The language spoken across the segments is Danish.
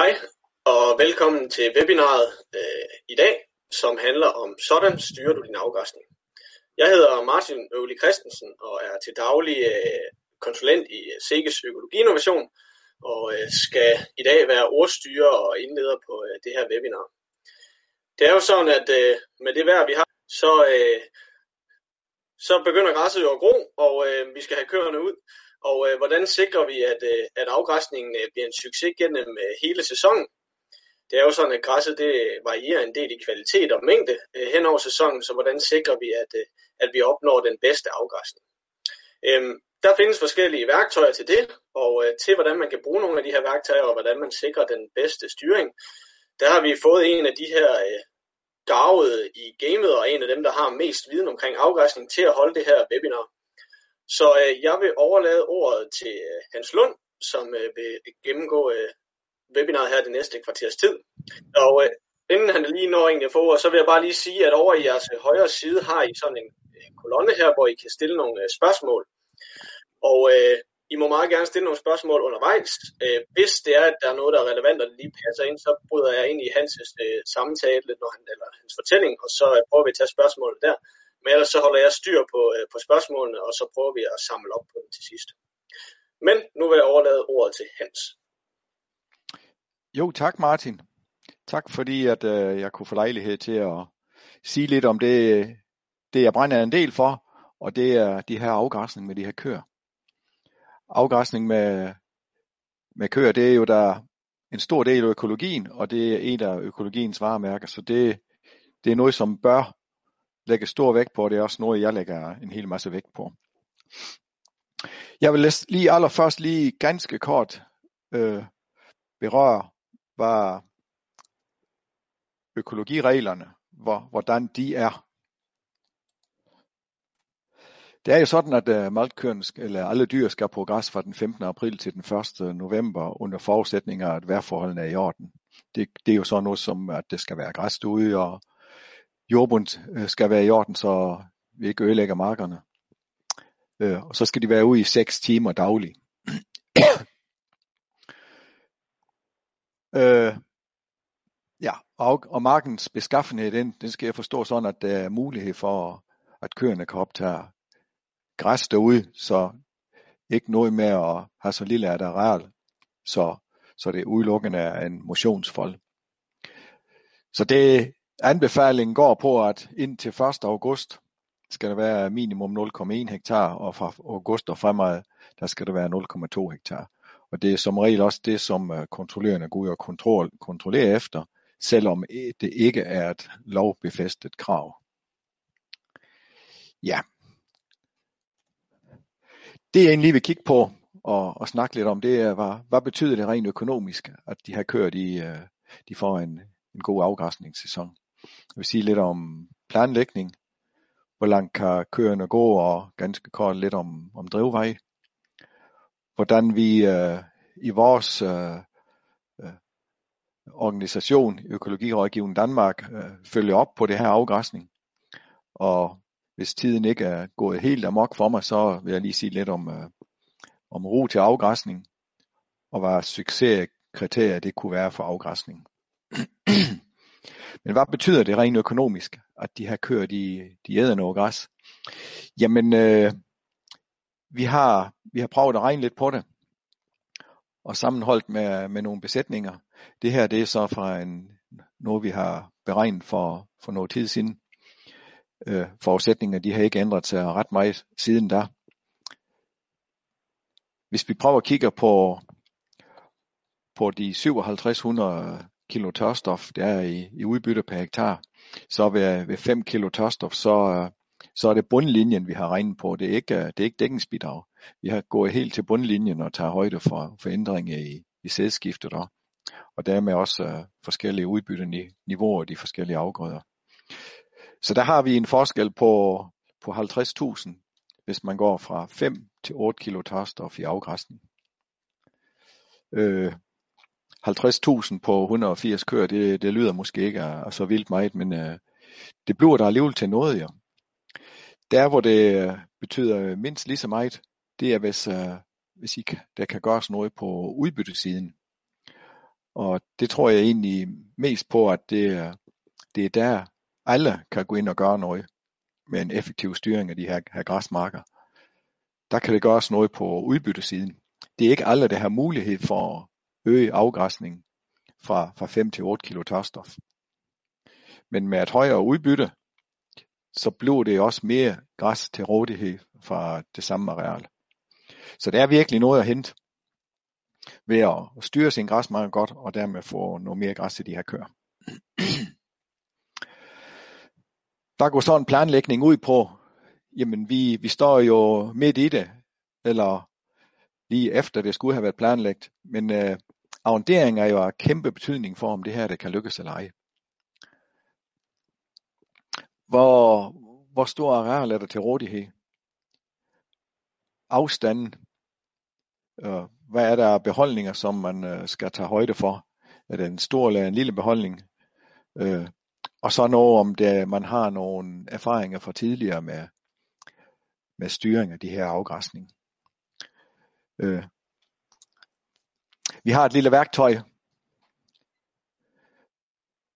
Hej og velkommen til webinaret øh, i dag, som handler om sådan styrer du din afgræsning. Jeg hedder Martin Øvli Christensen og er til daglig øh, konsulent i øh, Sikkes Økologinnovation og øh, skal i dag være ordstyrer og indleder på øh, det her webinar. Det er jo sådan, at øh, med det vejr vi har, så, øh, så begynder græsset jo at gro, og øh, vi skal have køerne ud. Og øh, hvordan sikrer vi, at, øh, at afgræsningen øh, bliver en succes gennem øh, hele sæsonen? Det er jo sådan, at græsset det varierer en del i kvalitet og mængde øh, hen over sæsonen, så hvordan sikrer vi, at, øh, at vi opnår den bedste afgræsning? Øhm, der findes forskellige værktøjer til det, og øh, til hvordan man kan bruge nogle af de her værktøjer, og hvordan man sikrer den bedste styring. Der har vi fået en af de her øh, garvede i gamet, og en af dem, der har mest viden omkring afgræsning, til at holde det her webinar. Så øh, jeg vil overlade ordet til øh, Hans Lund, som øh, vil gennemgå øh, webinaret her det næste kvarters tid. Og øh, inden han lige når egentlig at få ordet, så vil jeg bare lige sige, at over i jeres øh, højre side har I sådan en øh, kolonne her, hvor I kan stille nogle øh, spørgsmål. Og øh, I må meget gerne stille nogle spørgsmål undervejs. Øh, hvis det er, at der er noget, der er relevant, og det lige passer ind, så bryder jeg ind i hans øh, samtale, når han, eller hans fortælling, og så øh, prøver vi at tage spørgsmålet der. Men ellers så holder jeg styr på, øh, på spørgsmålene, og så prøver vi at samle op på dem til sidst. Men nu vil jeg overlade ordet til Hans. Jo, tak Martin. Tak fordi at øh, jeg kunne få lejlighed til at sige lidt om det, det jeg brænder en del for, og det er de her afgræsning med de her køer. Afgræsning med, med køer, det er jo der en stor del af økologien, og det er en af økologiens varemærker, så det, det er noget, som bør lægge stor vægt på, og det er også noget, jeg lægger en hel masse vægt på. Jeg vil lige allerførst lige ganske kort øh, berøre, hvad økologireglerne, hvor, hvordan de er. Det er jo sådan, at øh, maltkøerne, eller alle dyr skal på græs fra den 15. april til den 1. november, under forudsætning at vejrforholdene er i orden. Det, det er jo sådan noget som, at det skal være græs ude, og jordbund øh, skal være i orden, så vi ikke ødelægger markerne. Øh, og så skal de være ude i 6 timer dagligt. øh, ja, og, og markens beskaffenhed, den, den skal jeg forstå sådan, at der er mulighed for, at køerne kan optage græs derude, så ikke noget med at have så lille et areal, så, så det udelukkende er en motionsfold. Så det, Anbefalingen går på, at indtil 1. august skal der være minimum 0,1 hektar, og fra august og fremad, der skal der være 0,2 hektar. Og det er som regel også det, som øh, kontrollørerne går ud og kontrol, kontrollerer efter, selvom det ikke er et lovbefæstet krav. Ja. Det jeg egentlig vil kigge på og, og snakke lidt om, det er, hvad, hvad betyder det rent økonomisk, at de har kørt i, øh, de får en, en god afgræsningssæson. Jeg vil sige lidt om planlægning, hvor langt kan køerne gå, og ganske kort lidt om, om drivvej. Hvordan vi øh, i vores øh, øh, organisation, Økologirådgivning Danmark, øh, følger op på det her afgræsning. Og hvis tiden ikke er gået helt amok for mig, så vil jeg lige sige lidt om, øh, om ro til afgræsning, og hvad succeskriterier det kunne være for afgræsning. Men hvad betyder det rent økonomisk, at de her køer, de, de æder noget græs? Jamen, øh, vi, har, vi har prøvet at regne lidt på det, og sammenholdt med, med nogle besætninger. Det her, det er så fra en, noget, vi har beregnet for, for noget tid siden. Øh, forudsætninger, de har ikke ændret sig ret meget siden da. Hvis vi prøver at kigge på, på de 5700 kilo tørstof, det er i, i udbytte per hektar, så ved, ved 5 kilo tørstof, så, så er det bundlinjen, vi har regnet på. Det er ikke, det er ikke dækningsbidrag. Vi har gået helt til bundlinjen og tager højde for, for ændringer i, i sædskiftet der. Og dermed også uh, forskellige udbytteniveauer i de forskellige afgrøder. Så der har vi en forskel på, på 50.000, hvis man går fra 5 til 8 kilo tørstof i afgræsning. Øh, 50.000 på 180 køer, det, det lyder måske ikke af, så vildt meget, men øh, det bliver der alligevel til noget, ja. Der, hvor det øh, betyder mindst lige så meget, det er, hvis, øh, hvis I, der kan gøres noget på udbyttesiden. Og det tror jeg egentlig mest på, at det er, det er der, alle kan gå ind og gøre noget med en effektiv styring af de her, her græsmarker. Der kan det gøres noget på udbyttesiden. Det er ikke alle, der har mulighed for at øge afgræsningen fra, fra 5 til 8 kilo tørstof. Men med et højere udbytte, så bliver det også mere græs til rådighed fra det samme areal. Så der er virkelig noget at hente ved at styre sin græsmark godt, og dermed få noget mere græs til de her køer. Der går så en planlægning ud på, jamen vi, vi står jo midt i det, eller lige efter det skulle have været planlagt, men øh, arrondering er jo af kæmpe betydning for, om det her det kan lykkes eller ej. Hvor, hvor stor areal er der til rådighed? Afstanden. Øh, hvad er der af beholdninger, som man øh, skal tage højde for? Er det en stor eller en lille beholdning? Øh, og så noget om det, man har nogle erfaringer fra tidligere med, med styring af de her afgræsning. Øh, vi har et lille værktøj,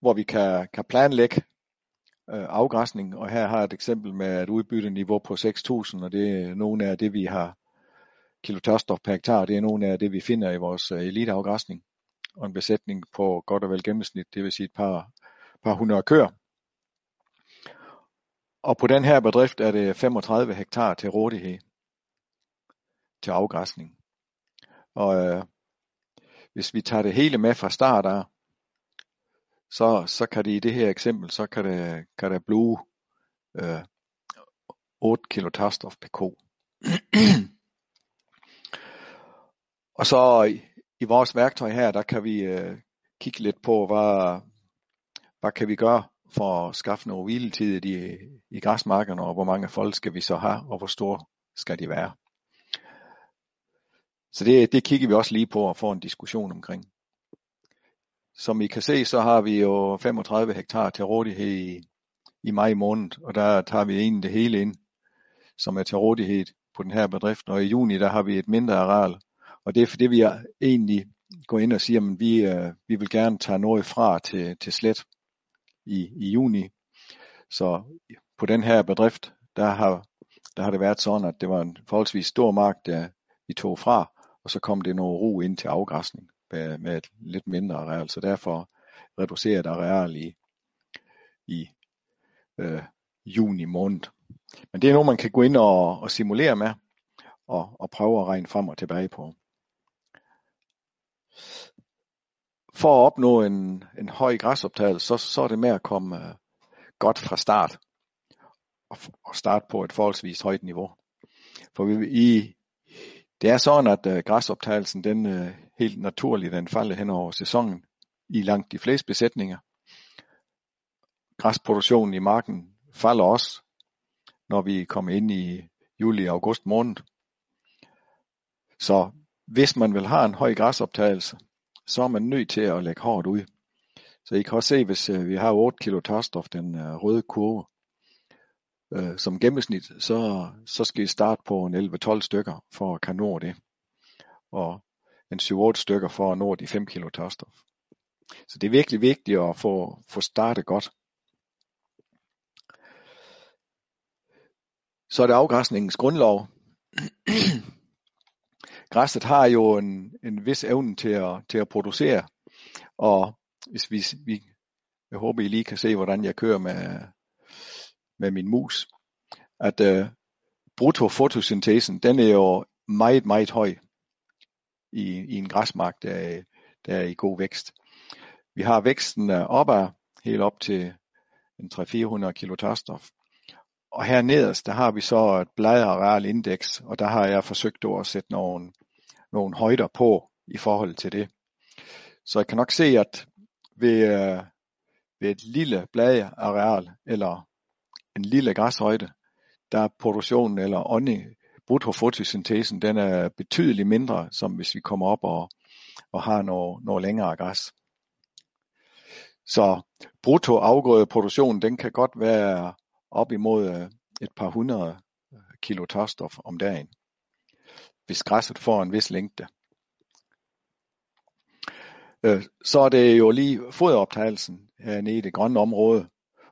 hvor vi kan, kan planlægge øh, afgræsning, og her har jeg et eksempel med et udbytteniveau på 6.000, og det er nogle af det, vi har kilotørstof per hektar, det er nogle af det, vi finder i vores øh, eliteafgræsning, og en besætning på godt og vel gennemsnit, det vil sige et par, par hundrede køer. Og på den her bedrift er det 35 hektar til rådighed til afgræsning. Og øh, hvis vi tager det hele med fra start af, så, så kan det i det her eksempel, så kan det, kan det blive øh, 8 kilo tørstof per ko. og så i, i vores værktøj her, der kan vi øh, kigge lidt på, hvad, hvad kan vi gøre for at skaffe noget hviletid i, i græsmarkerne, og hvor mange folk skal vi så have, og hvor store skal de være. Så det, det kigger vi også lige på og får en diskussion omkring. Som I kan se, så har vi jo 35 hektar til rådighed i, i maj måned, og der tager vi egentlig det hele ind, som er til rådighed på den her bedrift. Og i juni, der har vi et mindre areal, og det er fordi vi egentlig går ind og siger, at vi, øh, vi vil gerne tage noget fra til, til slet i, i juni. Så på den her bedrift, der har, der har det været sådan, at det var en forholdsvis stor mark, der vi tog fra, og så kom det noget ro ind til afgræsning med, med et lidt mindre areal, så derfor reduceret areal i, i øh, juni måned. Men det er noget, man kan gå ind og, og simulere med, og, og prøve at regne frem og tilbage på. For at opnå en, en høj græsoptagelse, så, så er det med at komme øh, godt fra start, og, og starte på et forholdsvis højt niveau. For vi, i, det er sådan, at øh, græsoptagelsen den øh, helt naturligt den falder hen over sæsonen i langt de fleste besætninger. Græsproduktionen i marken falder også, når vi kommer ind i juli og august måned. Så hvis man vil have en høj græsoptagelse, så er man nødt til at lægge hårdt ud. Så I kan også se, hvis øh, vi har 8 kg tørstof, den røde kurve, øh, som gennemsnit, så, så skal I starte på en 11-12 stykker for at kan nå det. Og en 7-8 stykker for at nå de 5 kg tørstof. Så det er virkelig vigtigt at få, få startet godt. Så er det afgræsningens grundlov. Græsset har jo en, en vis evne til at, til at producere, og hvis vi, vi, jeg håber I lige kan se, hvordan jeg kører med, med min mus, at uh, bruttofotosyntesen, den er jo meget, meget høj i, i en græsmark, der er, der er i god vækst. Vi har væksten øh, opad helt op til en 300-400 kilo tørstof. Og her nederst, der har vi så et bladareal indeks, og der har jeg forsøgt at sætte nogle, nogle højder på i forhold til det. Så jeg kan nok se, at ved, øh, ved et lille bladareal, eller en lille græshøjde, der er produktionen eller ånding, bruttofotosyntesen, den er betydeligt mindre, som hvis vi kommer op og, og har noget, noget længere græs. Så bruttoafgrødeproduktionen, den kan godt være op imod øh, et par hundrede øh, kilo tørstof om dagen, hvis græsset får en vis længde. Øh, så er det jo lige foderoptagelsen øh, hernede i det grønne område,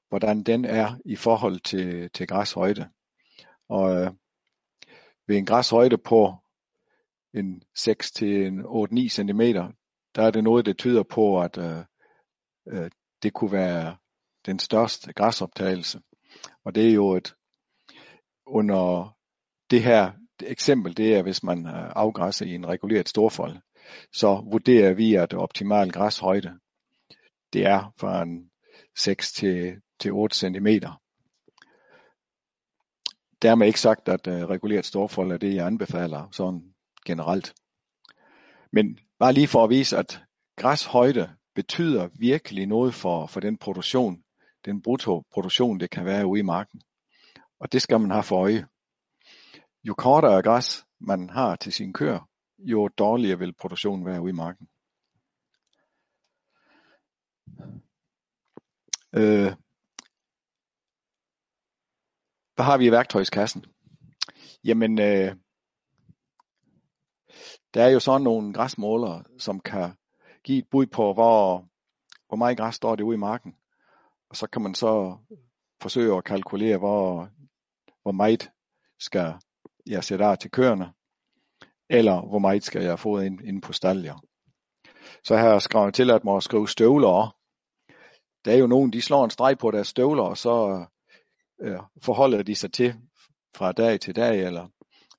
hvordan den er i forhold til, til græshøjde. Og øh, ved en græshøjde på en 6 til en 8-9 cm, der er det noget, der tyder på, at øh, øh, det kunne være den største græsoptagelse. Og det er jo et under det her eksempel, det er, hvis man øh, afgræsser i en reguleret storfold, så vurderer vi, at optimal græshøjde, det er fra en 6 til, til 8 cm. Dermed ikke sagt, at øh, reguleret storfold er det, jeg anbefaler sådan generelt. Men bare lige for at vise, at græshøjde betyder virkelig noget for, for den produktion, den bruttoproduktion, det kan være ude i marken. Og det skal man have for øje. Jo kortere græs man har til sin køer, jo dårligere vil produktionen være ude i marken. Øh, hvad har vi i værktøjskassen? Jamen, øh, der er jo sådan nogle græsmålere, som kan give et bud på, hvor, hvor meget græs står det ude i marken. Og så kan man så forsøge at kalkulere, hvor, hvor meget skal jeg sætte af til køerne, eller hvor meget skal jeg få ind, ind på staljer. Så her har jeg skrevet til at må skrive støvler. Der er jo nogen, de slår en streg på deres støvler, og så øh, forholder de sig til fra dag til dag, eller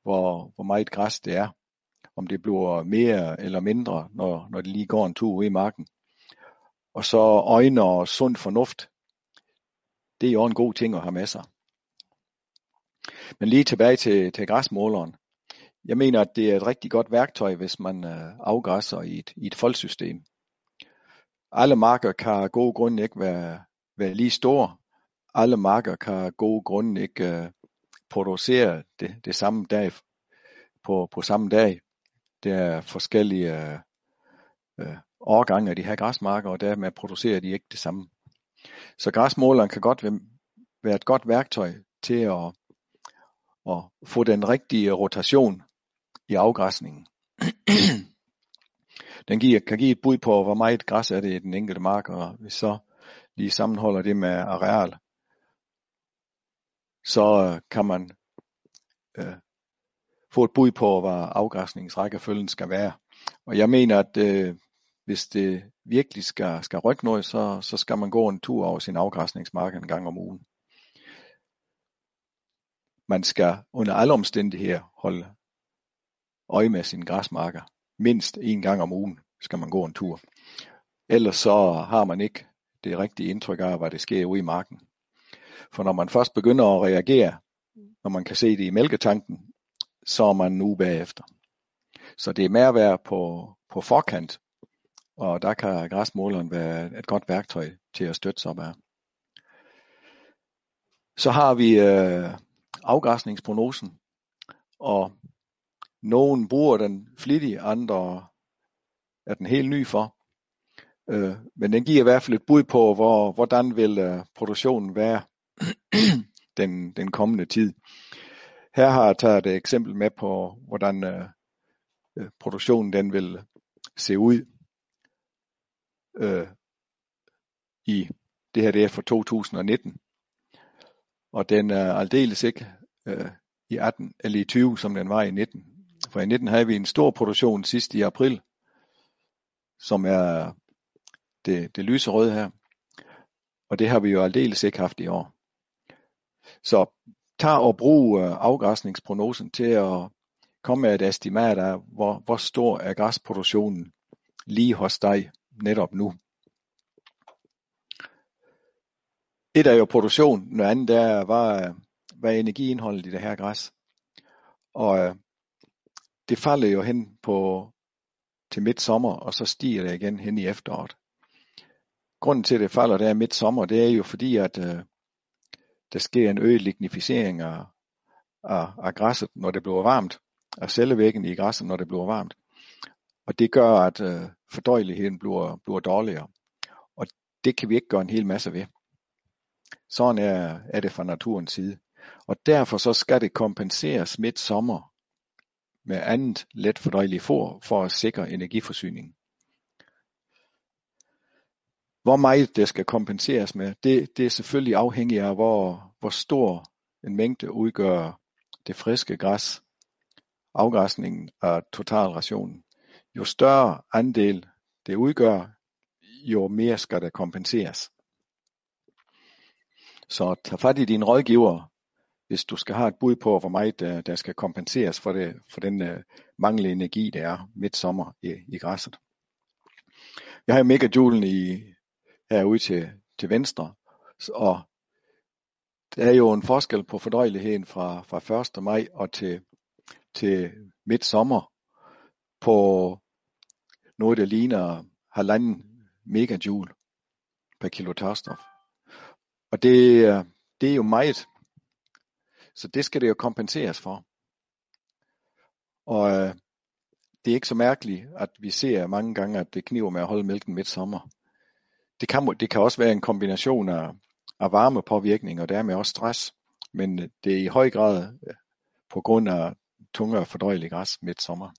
hvor, hvor meget græs det er. Om det bliver mere eller mindre, når, når det lige går en tur ude i marken. Og så øjne og sund fornuft. Det er jo en god ting at have med sig. Men lige tilbage til, til græsmåleren. Jeg mener, at det er et rigtig godt værktøj, hvis man øh, afgræsser i et, i et foldsystem. Alle marker kan af gode grunde ikke være, være lige store. Alle marker kan af gode grunde ikke øh, producere det, det samme dag på, på samme dag. Der er forskellige øh, øh, årgange af de her græsmarker, og dermed producerer de ikke det samme. Så græsmåleren kan godt være et godt værktøj til at, at få den rigtige rotation i afgræsningen. den giver, kan give et bud på, hvor meget græs er det i den enkelte mark, og hvis så lige sammenholder det med areal, så øh, kan man øh, få et bud på, hvad afgræsningsrækkefølgen skal være. Og jeg mener, at øh, hvis det virkelig skal, skal rykke noget, så, så skal man gå en tur over sin afgræsningsmark en gang om ugen. Man skal under alle omstændigheder holde øje med sine græsmarker. Mindst en gang om ugen skal man gå en tur. Ellers så har man ikke det rigtige indtryk af, hvad der sker ude i marken. For når man først begynder at reagere, når man kan se det i mælketanken, så er man nu bagefter. Så det er med at være på, på forkant, og der kan græsmåleren være et godt værktøj til at støtte sig op af. Så har vi øh, afgræsningsprognosen, og nogen bruger den flittigt, andre er den helt ny for. Øh, men den giver i hvert fald et bud på, hvor, hvordan vil øh, produktionen være den, den kommende tid. Her har jeg taget et eksempel med på, hvordan øh, øh produktionen den vil se ud øh, i det her det er for 2019. Og den er aldeles ikke øh, i 18 eller i 20, som den var i 19. For i 19 havde vi en stor produktion sidst i april, som er det, det lyserøde her. Og det har vi jo aldeles ikke haft i år. Så tag og brug øh, afgræsningsprognosen til at komme med et estimat af, hvor, hvor stor er græsproduktionen lige hos dig netop nu. Et er jo produktion, noget andet er, hvad, hvad er energiindholdet i det her græs. Og øh, det falder jo hen på til midt sommer, og så stiger det igen hen i efteråret. Grunden til, at det falder der midt sommer, det er jo fordi, at øh, der sker en øget lignificering af, af, af græsset, når det bliver varmt, af cellevæggen i græsset, når det bliver varmt. Og det gør, at øh, fordøjeligheden bliver, bliver dårligere. Og det kan vi ikke gøre en hel masse ved. Sådan er, er det fra naturens side. Og derfor så skal det kompenseres midt sommer med andet let fordøjeligt for, for at sikre energiforsyningen hvor meget det skal kompenseres med, det, det er selvfølgelig afhængigt af, hvor, hvor stor en mængde udgør det friske græs, afgræsningen af totalrationen. Jo større andel det udgør, jo mere skal der kompenseres. Så tag fat i din rådgiver, hvis du skal have et bud på, hvor meget der, der skal kompenseres for, det, for den uh, manglende energi, der er midt sommer i, i græsset. Jeg har megajoulen i, herude til, til venstre, og der er jo en forskel på fordøjeligheden fra, fra 1. maj og til, til midt sommer på noget, der ligner halvanden megajoule per kilo tørstof. Og det, det er jo meget. Så det skal det jo kompenseres for. Og øh, det er ikke så mærkeligt, at vi ser mange gange, at det kniver med at holde mælken midt sommer. Det kan, det kan også være en kombination af, af varmepåvirkning og dermed også stress, men øh, det er i høj grad øh, på grund af tungere fordøjelig græs midt sommer.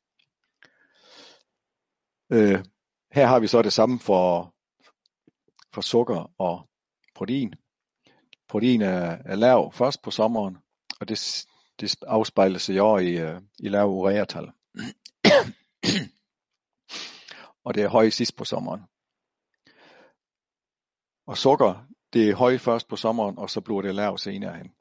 Øh, her har vi så det samme for, for sukker og protein. Protein er, er lav først på sommeren, og det, det afspejler sig år i, øh, i lav ureatal. og det er højt sidst på sommeren. Og sukker, det er højt først på sommeren, og så bliver det lavt senere hen.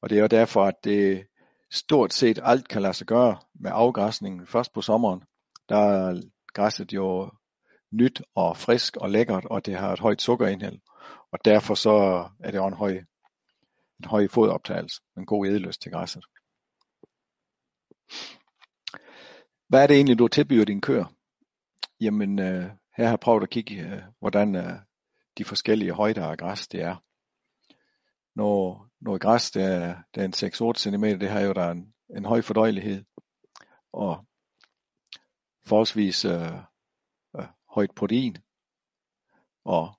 Og det er jo derfor, at det stort set alt kan lade sig gøre med afgræsningen først på sommeren. Der er græsset jo nyt og frisk og lækkert, og det har et højt sukkerindhold. Og derfor så er det jo en høj, en høj fodoptagelse, en god edeløst til græsset. Hvad er det egentlig, du tilbyder din køer? Jamen, øh, her har jeg prøvet at kigge, øh, hvordan øh, de forskellige højder af græs det er. Når, når græs det er, det er en 6-8 cm, det har jo der en, en høj fordøjelighed og forholdsvis øh, øh, højt protein. Og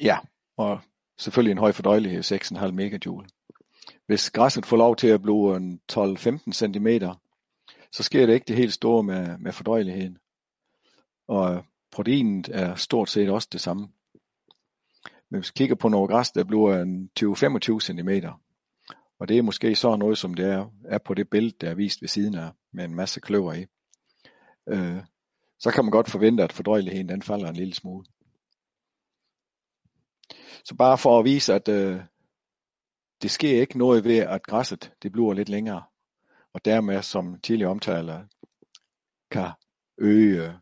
ja, og selvfølgelig en høj fordøjelighed, 6,5 megajoule. Hvis græsset får lov til at blive en 12-15 cm, så sker det ikke det helt store med, med fordøjeligheden. Og proteinet er stort set også det samme. Men hvis vi kigger på noget græs, der bliver en 20-25 cm, og det er måske så noget, som det er, er på det billede, der er vist ved siden af, med en masse kløver i. Øh, så kan man godt forvente, at fordøjeligheden den falder en lille smule. Så bare for at vise, at øh, det sker ikke noget ved, at græsset det bliver lidt længere, og dermed, som tidligere omtaler, kan øge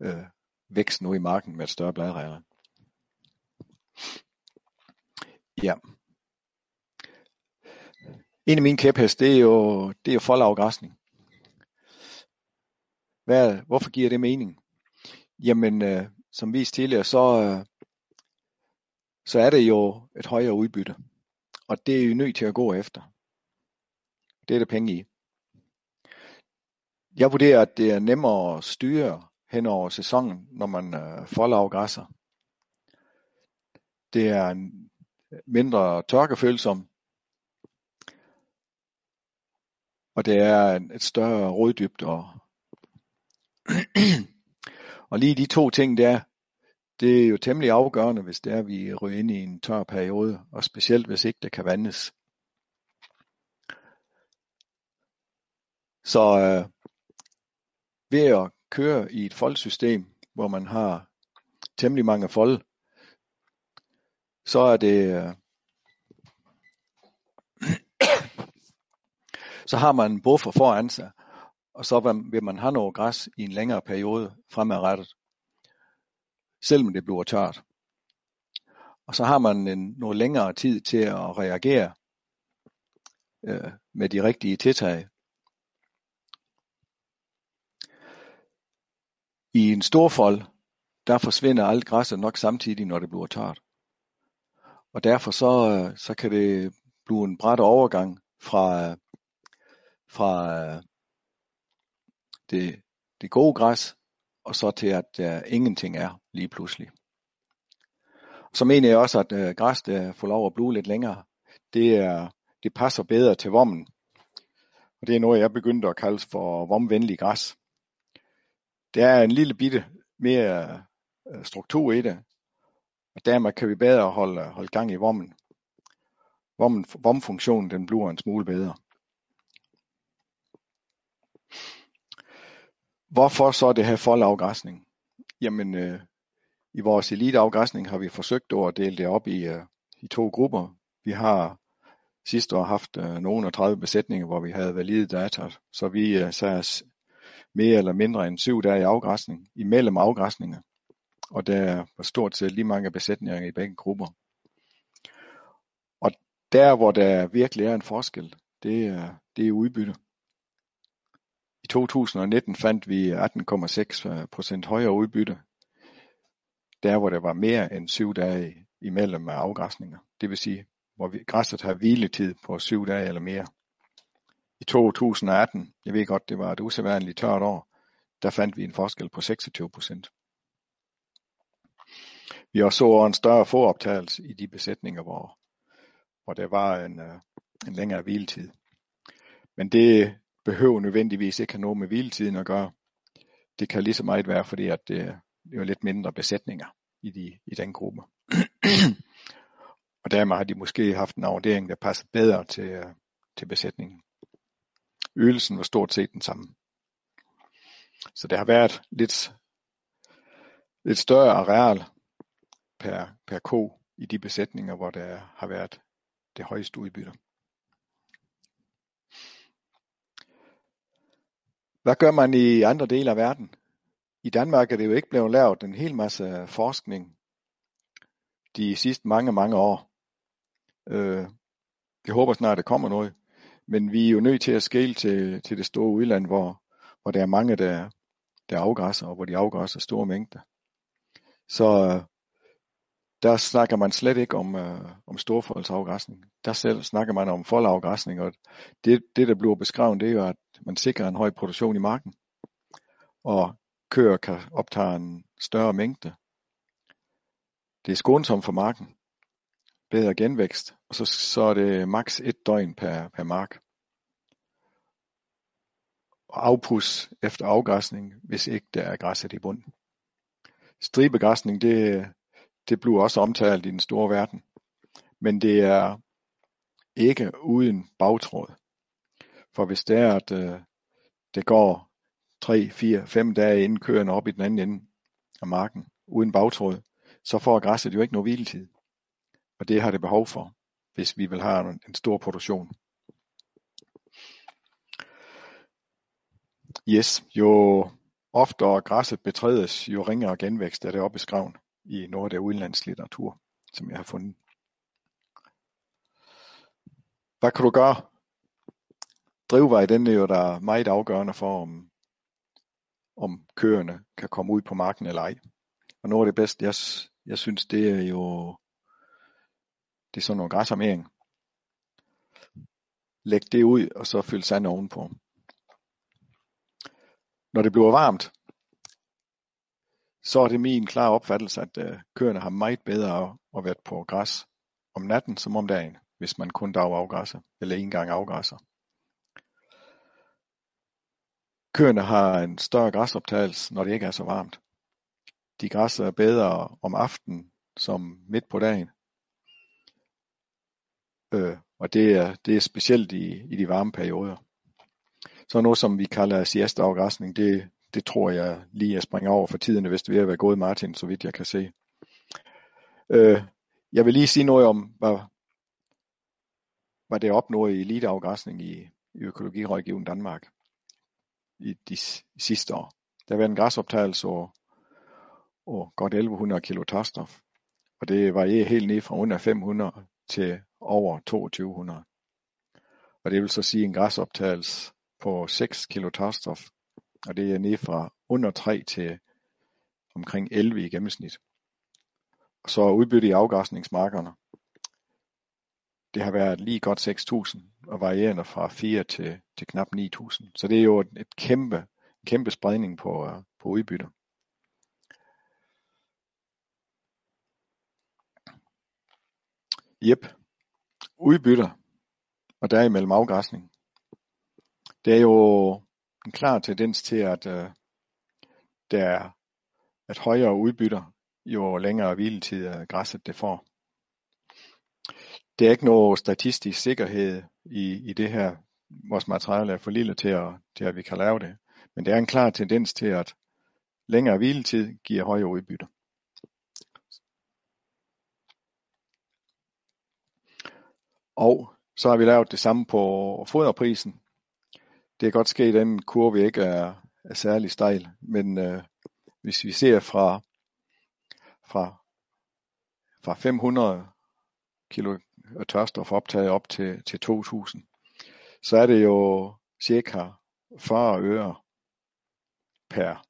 øh, vækst nu i marken med et større bladregler. Ja. En af mine kæphest, det er jo, det er jo foldafgræsning. Hvad, hvorfor giver det mening? Jamen, øh, som vist tidligere, så, øh, så er det jo et højere udbytte. Og det er jo nødt til at gå efter. Det er det penge i. Jeg vurderer, at det er nemmere at styre hen over sæsonen, når man øh, forlavgræsser. Det er en mindre tørkefølsom, og det er et større roddybde. Og, og lige de to ting der, det er jo temmelig afgørende, hvis det er, at vi ryger ind i en tør periode, og specielt hvis ikke det kan vandes. Så øh, ved at kører i et foldsystem, hvor man har temmelig mange fold, så er det øh, så har man en buffer foran sig, og så vil man have noget græs i en længere periode fremadrettet selvom det bliver tørt. Og så har man en, noget længere tid til at reagere øh, med de rigtige tiltag. I en stor fold, der forsvinder alt græsset nok samtidig, når det bliver tørt. Og derfor så, øh, så kan det blive en bræt overgang fra, øh, fra øh, det, det gode græs og så til at der ingenting er lige pludselig. Så mener jeg også, at græs, der får lov at blive lidt længere, det, er, det passer bedre til vommen. Og det er noget, jeg begyndte at kalde for vomvenlig græs der er en lille bitte mere øh, struktur i det, og dermed kan vi bedre holde, holde gang i vommen. Vommen, vomfunktionen den bliver en smule bedre. Hvorfor så det her foldafgræsning? Jamen, øh, i vores eliteafgræsning har vi forsøgt at dele det op i, øh, i to grupper. Vi har sidste år haft øh, nogle af 30 besætninger, hvor vi havde valide data, så vi øh, sagde mere eller mindre end syv dage i afgræsning, imellem afgræsninger. Og der var stort set lige mange besætninger i begge grupper. Og der, hvor der virkelig er en forskel, det er, det er udbytte. I 2019 fandt vi 18,6% højere udbytte, der hvor der var mere end syv dage imellem afgræsninger. Det vil sige, hvor vi, græsset har hviletid på syv dage eller mere. I 2018, jeg ved godt, det var et usædvanligt tørt år, der fandt vi en forskel på 26 procent. Vi også så en større foroptagelse i de besætninger, hvor, hvor der var en, øh, en længere hviletid. Men det behøver nødvendigvis ikke have noget med hviletiden at gøre. Det kan lige så meget være, fordi at det, det er lidt mindre besætninger i, de, i den gruppe. og dermed har de måske haft en afdeling, der passer bedre til, øh, til besætningen. Ydelsen var stort set den samme. Så det har været lidt, lidt større areal per, per ko i de besætninger, hvor der har været det højeste udbytte. Hvad gør man i andre dele af verden? I Danmark er det jo ikke blevet lavet en hel masse forskning de sidste mange, mange år. Øh, jeg håber snart, der kommer noget. Men vi er jo nødt til at skæle til, til det store udland, hvor, hvor der er mange, der, der afgræsser, og hvor de afgræsser store mængder. Så øh, der snakker man slet ikke om, øh, om storfoldsafgræsning. Der selv snakker man om foldafgræsning, og det, det, der bliver beskrevet, det er jo, at man sikrer en høj produktion i marken, og køer kan optage en større mængde. Det er skånsomt for marken, bedre genvækst, og så, så er det maks et døgn per, per mark. Og afpus efter afgræsning, hvis ikke der er græsset i bunden. Stribegræsning, det, det bliver også omtalt i den store verden. Men det er ikke uden bagtråd. For hvis det er, at øh, det går 3, 4, 5 dage inden køerne op i den anden ende af marken, uden bagtråd, så får græsset jo ikke noget hviletid. Og det har det behov for, hvis vi vil have en stor produktion. Yes, jo oftere græsset betrædes, jo ringere genvækst er det oppe i skraven i noget af det udenlandslitteratur, som jeg har fundet. Hvad kan du gøre? Drivvej, den er jo der meget afgørende for, om, om køerne kan komme ud på marken eller ej. Og noget af det bedste, jeg, jeg synes, det er jo det er sådan noget græsarmering. Læg det ud, og så fyld sand ovenpå. Når det bliver varmt, så er det min klare opfattelse, at øh, køerne har meget bedre at være på græs om natten som om dagen, hvis man kun dag afgræsser, eller en gang afgræsser. Køerne har en større græsoptagelse, når det ikke er så varmt. De græsser bedre om aftenen som midt på dagen. Øh, og det er, det er specielt i, i de varme perioder. Så noget som vi kalder siesta-afgræsning, det, det tror jeg lige jeg springer over for tiden, hvis det vil være gået Martin, så vidt jeg kan se. Øh, jeg vil lige sige noget om, hvad, hvad det opnået i eliteafgræsning i, i økologirådgiven Danmark i de sidste år. Der har været en græsoptagelse og, og godt 1100 kilo tørstof, og det varierer helt ned fra under 500 til over 2200. Og det vil så sige en græsoptagelse på 6 kilo tørstof og det er ned fra under 3 til omkring 11 i gennemsnit. Og så udbytte i afgræsningsmarkerne. Det har været lige godt 6.000 og varierende fra 4 til, til knap 9.000. Så det er jo et, et kæmpe, en kæmpe spredning på, øh, på udbytter. Jep, udbytter, og der imellem afgræsning. Det er jo en klar tendens til, at øh, der er, at højere udbytter, jo længere hviletid af græsset det får. Det er ikke noget statistisk sikkerhed i, i det her. Vores materiale er for lille til at, til, at vi kan lave det. Men det er en klar tendens til, at længere hviletid giver højere udbytter. Og så har vi lavet det samme på foderprisen. Det er godt ske, at den kurve ikke er, er særlig stejl, men øh, hvis vi ser fra, fra, fra 500 kilo tørstof optaget op til, til 2000, så er det jo cirka 40 øre per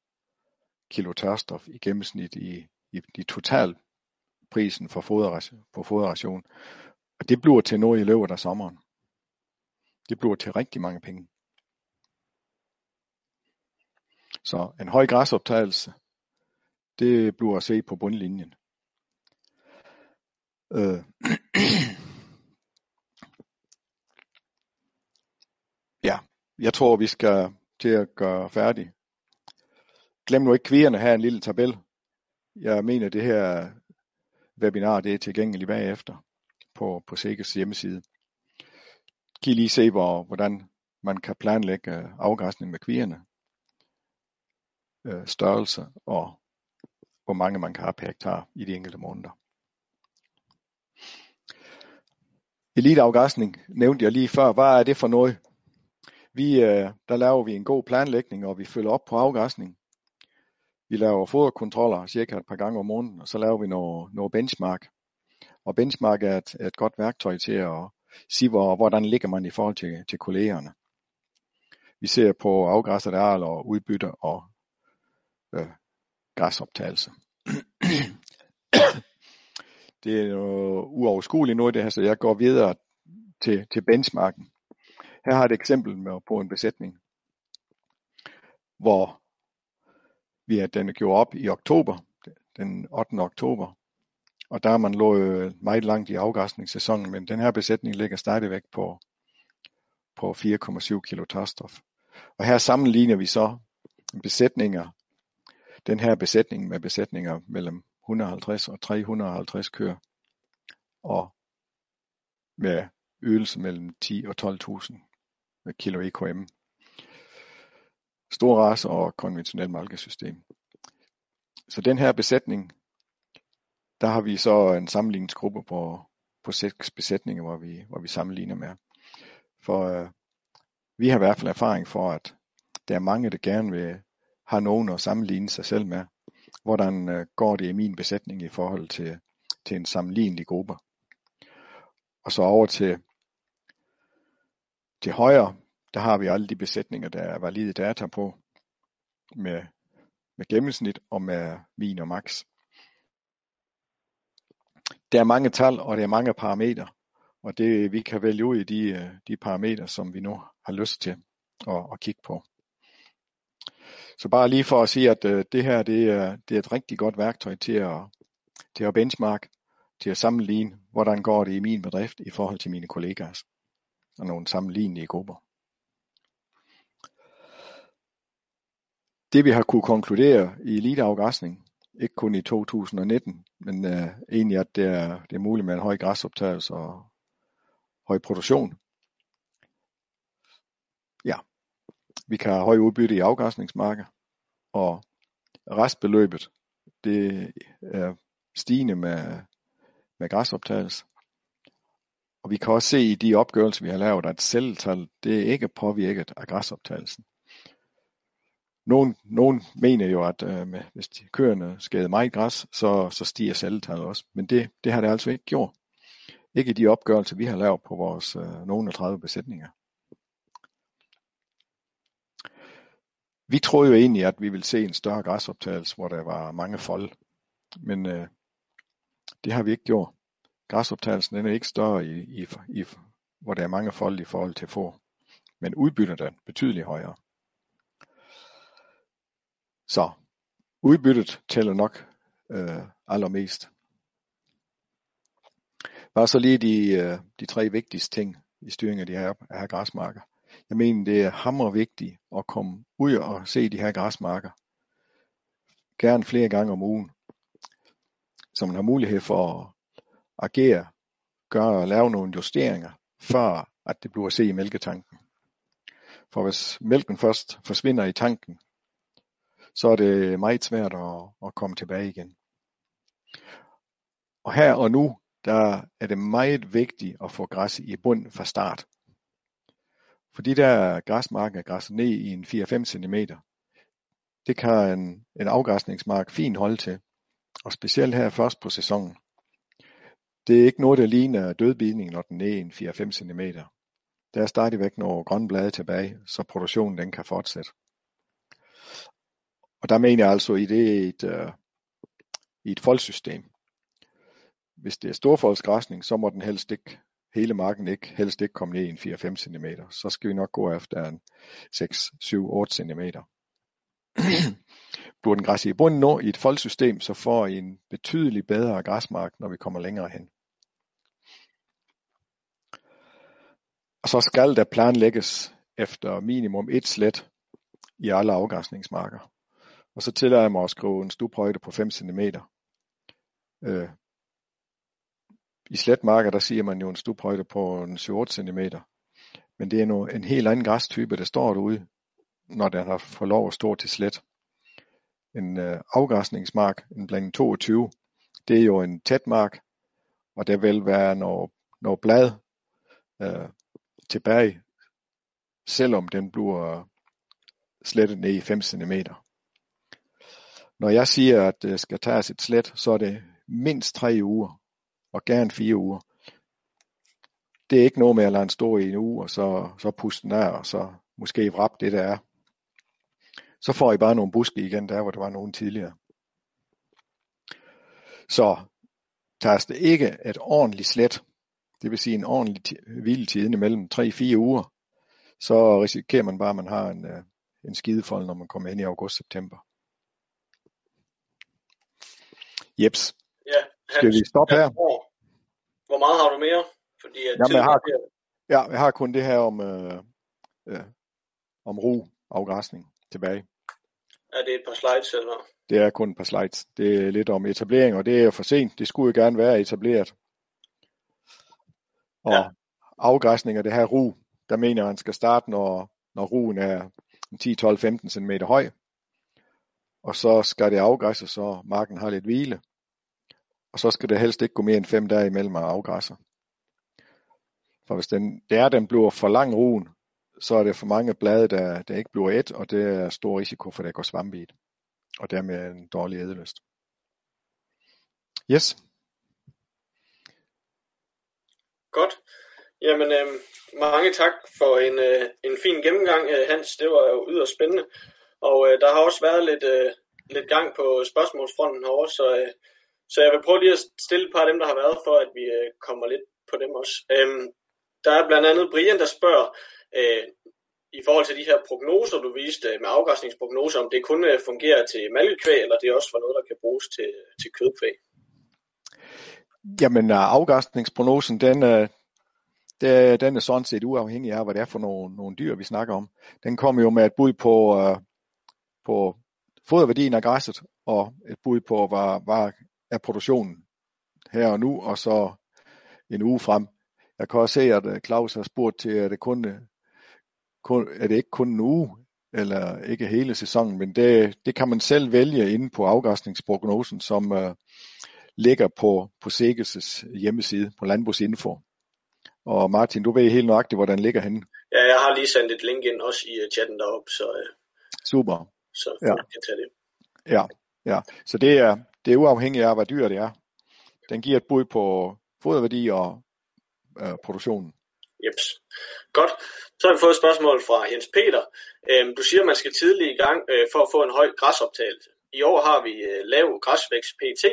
kilo tørstof i gennemsnit i, i, i total prisen for foder, på foderration. Og det bliver til noget i løbet af sommeren. Det bliver til rigtig mange penge. Så en høj græsoptagelse, det bliver at se på bundlinjen. Øh. ja, jeg tror vi skal til at gøre færdig. Glem nu ikke kvierne her en lille tabel. Jeg mener det her webinar det er tilgængeligt bagefter på, på Sikkes hjemmeside. Kan I lige se, hvor, hvordan man kan planlægge øh, afgræsning med kvierne, øh, størrelse og hvor mange man kan have per hektar i de enkelte måneder. Eliteafgræsning nævnte jeg lige før. Hvad er det for noget? Vi, øh, der laver vi en god planlægning, og vi følger op på afgræsning. Vi laver foderkontroller cirka et par gange om måneden, og så laver vi noget, noget benchmark. Og benchmark er et, et godt værktøj til at sige, hvor, hvordan ligger man i forhold til, til kollegerne. Vi ser på afgræsset areal og udbytte og øh, græsoptagelse. det er jo uoverskueligt noget det her, så jeg går videre til, til benchmarken. Her har jeg et eksempel med, på en besætning, hvor vi er den gjort op i oktober, den 8. oktober, og der er man lå øh, meget langt i afgræsningssæsonen, men den her besætning ligger stadigvæk på, på 4,7 kilo tørstof. Og her sammenligner vi så besætninger, den her besætning med besætninger mellem 150 og 350 køer, og med ydelse mellem 10 og 12.000 kilo EKM. Stor race og konventionel malkesystem. Så den her besætning der har vi så en sammenligningsgruppe på, på seks besætninger, hvor vi, hvor vi sammenligner med. For øh, vi har i hvert fald erfaring for, at der er mange, der gerne vil have nogen at sammenligne sig selv med. Hvordan øh, går det i min besætning i forhold til, til en sammenlignelig gruppe. Og så over til, til højre, der har vi alle de besætninger, der er valide data på, med, med gennemsnit og med min og max der er mange tal, og der er mange parametre, og det vi kan vælge ud i de, øh, de parametre, som vi nu har lyst til at, at kigge på. Så bare lige for at sige, at øh, det her det er, det er et rigtig godt værktøj til at, til at benchmark, til at sammenligne, hvordan går det i min bedrift i forhold til mine kollegaer og nogle sammenlignelige grupper. Det vi har kunne konkludere i eliteafgræsning, ikke kun i 2019, men øh, egentlig at det er, det er muligt med en høj græsoptagelse og høj produktion. Ja, vi kan have høj udbytte i afgræsningsmarker, og restbeløbet det er stigende med, med græsoptagelse. Og vi kan også se i de opgørelser, vi har lavet, at celletal det er ikke påvirket af græsoptagelsen. Nogen, nogen mener jo, at øh, med, hvis de køerne skader meget græs, så, så stiger celletallet også. Men det, det har det altså ikke gjort. Ikke i de opgørelser, vi har lavet på vores øh, nogen af 30 besætninger. Vi troede jo egentlig, at vi ville se en større græsoptagelse, hvor der var mange fold. Men øh, det har vi ikke gjort. Græsoptagelsen den er ikke større, i, i, i, hvor der er mange fold i forhold til få. Men udbytter den betydeligt højere. Så udbyttet tæller nok øh, allermest. Bare så lige de, øh, de tre vigtigste ting i styringen af de her, her græsmarker. Jeg mener, det er hammer vigtigt at komme ud og se de her græsmarker gerne flere gange om ugen, så man har mulighed for at agere, gøre og lave nogle justeringer, før at det bliver se i mælketanken. For hvis mælken først forsvinder i tanken, så er det meget svært at, at komme tilbage igen. Og her og nu, der er det meget vigtigt at få græs i bund fra start. For de der græsmarker græsser ned i en 4-5 cm, det kan en, en afgræsningsmark fint holde til. Og specielt her først på sæsonen. Det er ikke noget, der ligner dødbidning, når den er en 4-5 cm. Der er stadigvæk nogle grønne blade tilbage, så produktionen den kan fortsætte. Og der mener jeg altså i det et, uh, i et foldsystem. Hvis det er storfoldsgræsning, så må den helst ikke, hele marken ikke, helst ikke komme ned i en 4-5 cm. Så skal vi nok gå efter en 6, 7, 8 cm. Burde den græsse i bunden nå i et foldsystem, så får I en betydeligt bedre græsmark, når vi kommer længere hen. Og så skal der planlægges efter minimum et slet i alle afgræsningsmarker. Og så tillader jeg mig at skrive en stuphøjde på 5 cm. Øh, I sletmarker, der siger man jo en stuphøjde på en 7-8 cm. Men det er nu en helt anden græstype, der står derude, når den har fået lov at stå til slet. En øh, afgræsningsmark, en blanding 22, det er jo en tæt mark, og der vil være noget, noget blad øh, tilbage, selvom den bliver øh, slettet ned i 5 cm. Når jeg siger, at det skal tages et slet, så er det mindst 3 uger, og gerne 4 uger. Det er ikke noget med at lade den stå i en uge, og så, så puste den af, og så måske vrap det der er. Så får I bare nogle buske igen, der hvor der var nogen tidligere. Så tages det ikke et ordentligt slet, det vil sige en ordentlig hviletid mellem 3-4 uger, så risikerer man bare, at man har en, øh, en skidefold, når man kommer ind i august-september. Jeps. Ja, Skal vi stoppe her? Hvor meget har du mere? Fordi at Jamen, jeg har, ja, jeg har kun det her om, øh, øh, om ro afgræsning tilbage. Er det et par slides eller? Det er kun et par slides. Det er lidt om etablering, og det er for sent. Det skulle jo gerne være etableret. Og ja. afgræsning af det her ru, der mener man skal starte, når, når ruen er 10, 12, 15 cm høj. Og så skal det afgræsses, så marken har lidt hvile. Og så skal det helst ikke gå mere end 5 dage imellem at afgræsse. For hvis den, det er, den bliver for lang ruen, så er det for mange blade, der, der ikke bliver et, og det er stor risiko for, at der går svampe i det. Og dermed en dårlig ædeløst. Yes. Godt. Jamen, øh, mange tak for en, øh, en fin gennemgang, øh, Hans. Det var jo yderst spændende. Og øh, der har også været lidt, øh, lidt gang på spørgsmålsfronten herovre, så, øh, så jeg vil prøve lige at stille et par af dem, der har været, for at vi øh, kommer lidt på dem også. Øhm, der er blandt andet Brian, der spørger, øh, i forhold til de her prognoser, du viste øh, med afgræsningsprognoser, om det kun øh, fungerer til malkekvæg, eller det også var noget, der kan bruges til, øh, til kødkvæg? Jamen øh, afgræsningsprognosen, den, den er sådan set uafhængig af, hvad det er for nogle, nogle dyr, vi snakker om. Den kommer jo med et bud på, på foderværdien af græsset, og et bud på, hvad, hvad er produktionen her og nu, og så en uge frem. Jeg kan også se, at Claus har spurgt til, at det kun, kun er det ikke kun en uge, eller ikke hele sæsonen, men det, det kan man selv vælge inde på afgræsningsprognosen, som uh, ligger på, på Seges hjemmeside på Landbrugsinfo. Og Martin, du ved helt nøjagtigt, hvor den ligger henne. Ja, jeg har lige sendt et link ind også i øh, chatten deroppe, så, uh, Super. Så ja. kan tage det. Ja, ja. Så det er, det er uafhængigt af, hvad dyr det er. Den giver et bud på foderværdi og øh, produktionen. Jeps. Godt. Så har vi fået et spørgsmål fra Jens Peter. Øhm, du siger, at man skal tidligt i gang øh, for at få en høj græsoptagelse. I år har vi øh, lav græsvækst PT,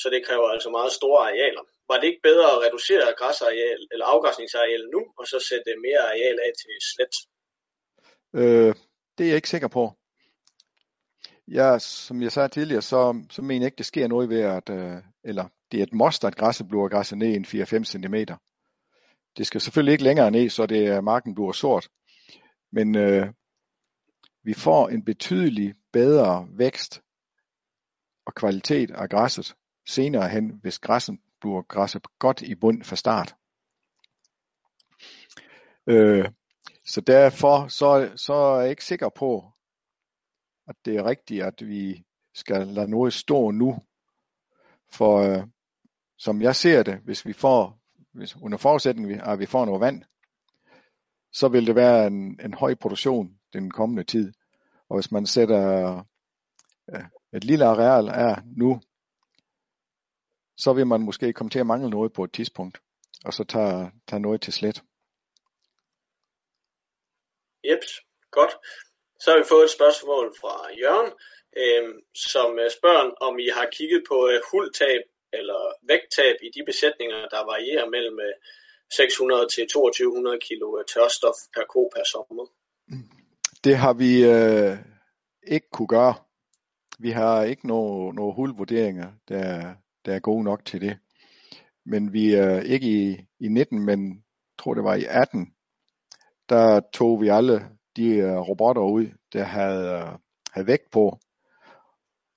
så det kræver altså meget store arealer. Var det ikke bedre at reducere græsareal eller afgræsningsareal nu, og så sætte mere areal af til slet? Øh, det er jeg ikke sikker på. Ja, som jeg sagde tidligere, så, så mener jeg ikke, det sker noget ved, at, øh, eller det er et must, at græsset bliver græsset ned en 4-5 cm. Det skal selvfølgelig ikke længere ned, så det er, marken bliver sort. Men øh, vi får en betydelig bedre vækst og kvalitet af græsset senere hen, hvis græsset bliver græsset godt i bund fra start. Øh, så derfor så, så er jeg ikke sikker på, at det er rigtigt, at vi skal lade noget stå nu. For øh, som jeg ser det, hvis vi får, hvis under forudsætning at vi får noget vand, så vil det være en, en høj produktion den kommende tid. Og hvis man sætter øh, et lille areal er nu, så vil man måske komme til at mangle noget på et tidspunkt, og så tager, tager noget til slet. Jeps, godt. Så har vi fået et spørgsmål fra Jørgen, øhm, øh, som spørger, om I har kigget på øh, huldtab eller vægttab i de besætninger, der varierer mellem øh, 600 til 2200 kilo øh, tørstof per ko per sommer. Det har vi øh, ikke kunne gøre. Vi har ikke nogen no hulvurderinger, der, der er gode nok til det. Men vi er ikke i, i 19, men tror det var i 18, der tog vi alle de øh, robotter ud, der havde, uh, havde vægt på,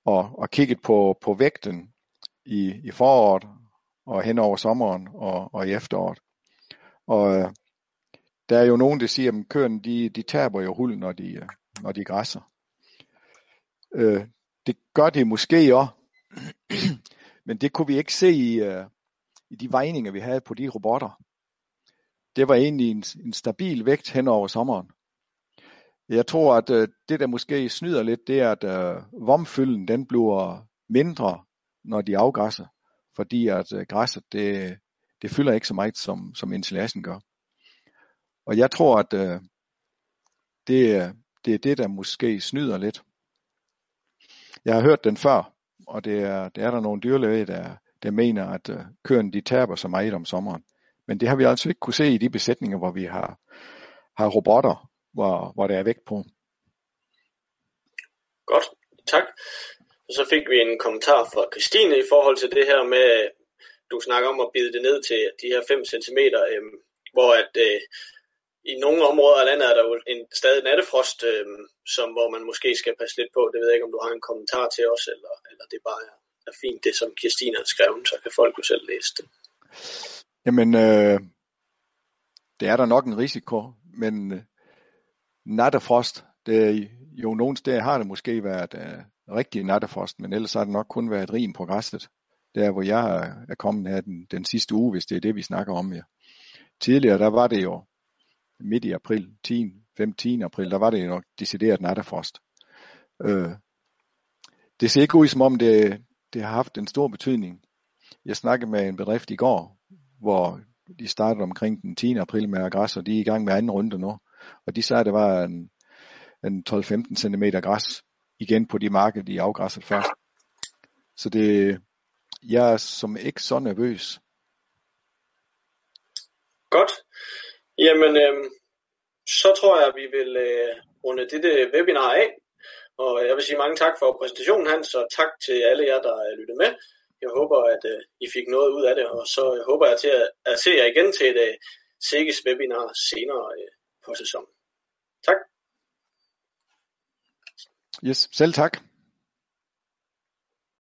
og, og kigget på, på vægten i, i foråret og hen over sommeren og, og i efteråret. Og øh, der er jo nogen, der siger, at køerne de, de taber jo hul, når de, når de græsser. Øh, det gør de måske også, men det kunne vi ikke se i, i de vejninger, vi havde på de robotter det var egentlig en, en stabil vægt hen over sommeren. Jeg tror, at øh, det der måske snyder lidt, det er, at øh, vomfylden den bliver mindre, når de afgræsser, fordi at øh, græsset det, det fylder ikke så meget, som, som ensilagen gør. Og jeg tror, at øh, det, det er det, der måske snyder lidt. Jeg har hørt den før, og det er, det er der nogle dyrlæge, der, der mener, at øh, køerne de taber så meget om sommeren. Men det har vi altså ikke kunne se i de besætninger, hvor vi har, har robotter, hvor, hvor der er vægt på. Godt, tak. Og så fik vi en kommentar fra Christine i forhold til det her med, du snakker om at bide det ned til de her 5 cm, øh, hvor at øh, i nogle områder af landet er der jo en stadig nattefrost, øh, som, hvor man måske skal passe lidt på. Det ved jeg ikke, om du har en kommentar til os, eller, eller det bare er, er fint, det som Christine har skrevet, så kan folk jo selv læse det. Jamen, øh, det er der nok en risiko, men øh, nattefrost, det jo nogle steder har det måske været øh, rigtig nattefrost, men ellers har det nok kun været rim på græsset. Der hvor jeg er kommet her den, den sidste uge, hvis det er det vi snakker om her. Tidligere der var det jo midt i april, 10, 5-10 april, der var det jo decideret nattefrost. Øh, det ser ikke ud som om det, det har haft en stor betydning. Jeg snakkede med en bedrift i går, hvor de startede omkring den 10. april med græs, og de er i gang med anden runde nu. Og de sagde, at det var en, en 12-15 cm græs igen på de marker, de afgræsset først. Så det, jeg er som ikke så nervøs. Godt. Jamen, øh, så tror jeg, at vi vil øh, runde dette webinar af. Og jeg vil sige mange tak for præsentationen, Hans, og tak til alle jer, der øh, lyttede med jeg håber, at øh, I fik noget ud af det, og så øh, håber jeg til at, at se jer igen til et øh, uh, SIGGES webinar senere øh, på sæsonen. Tak. Yes, selv tak.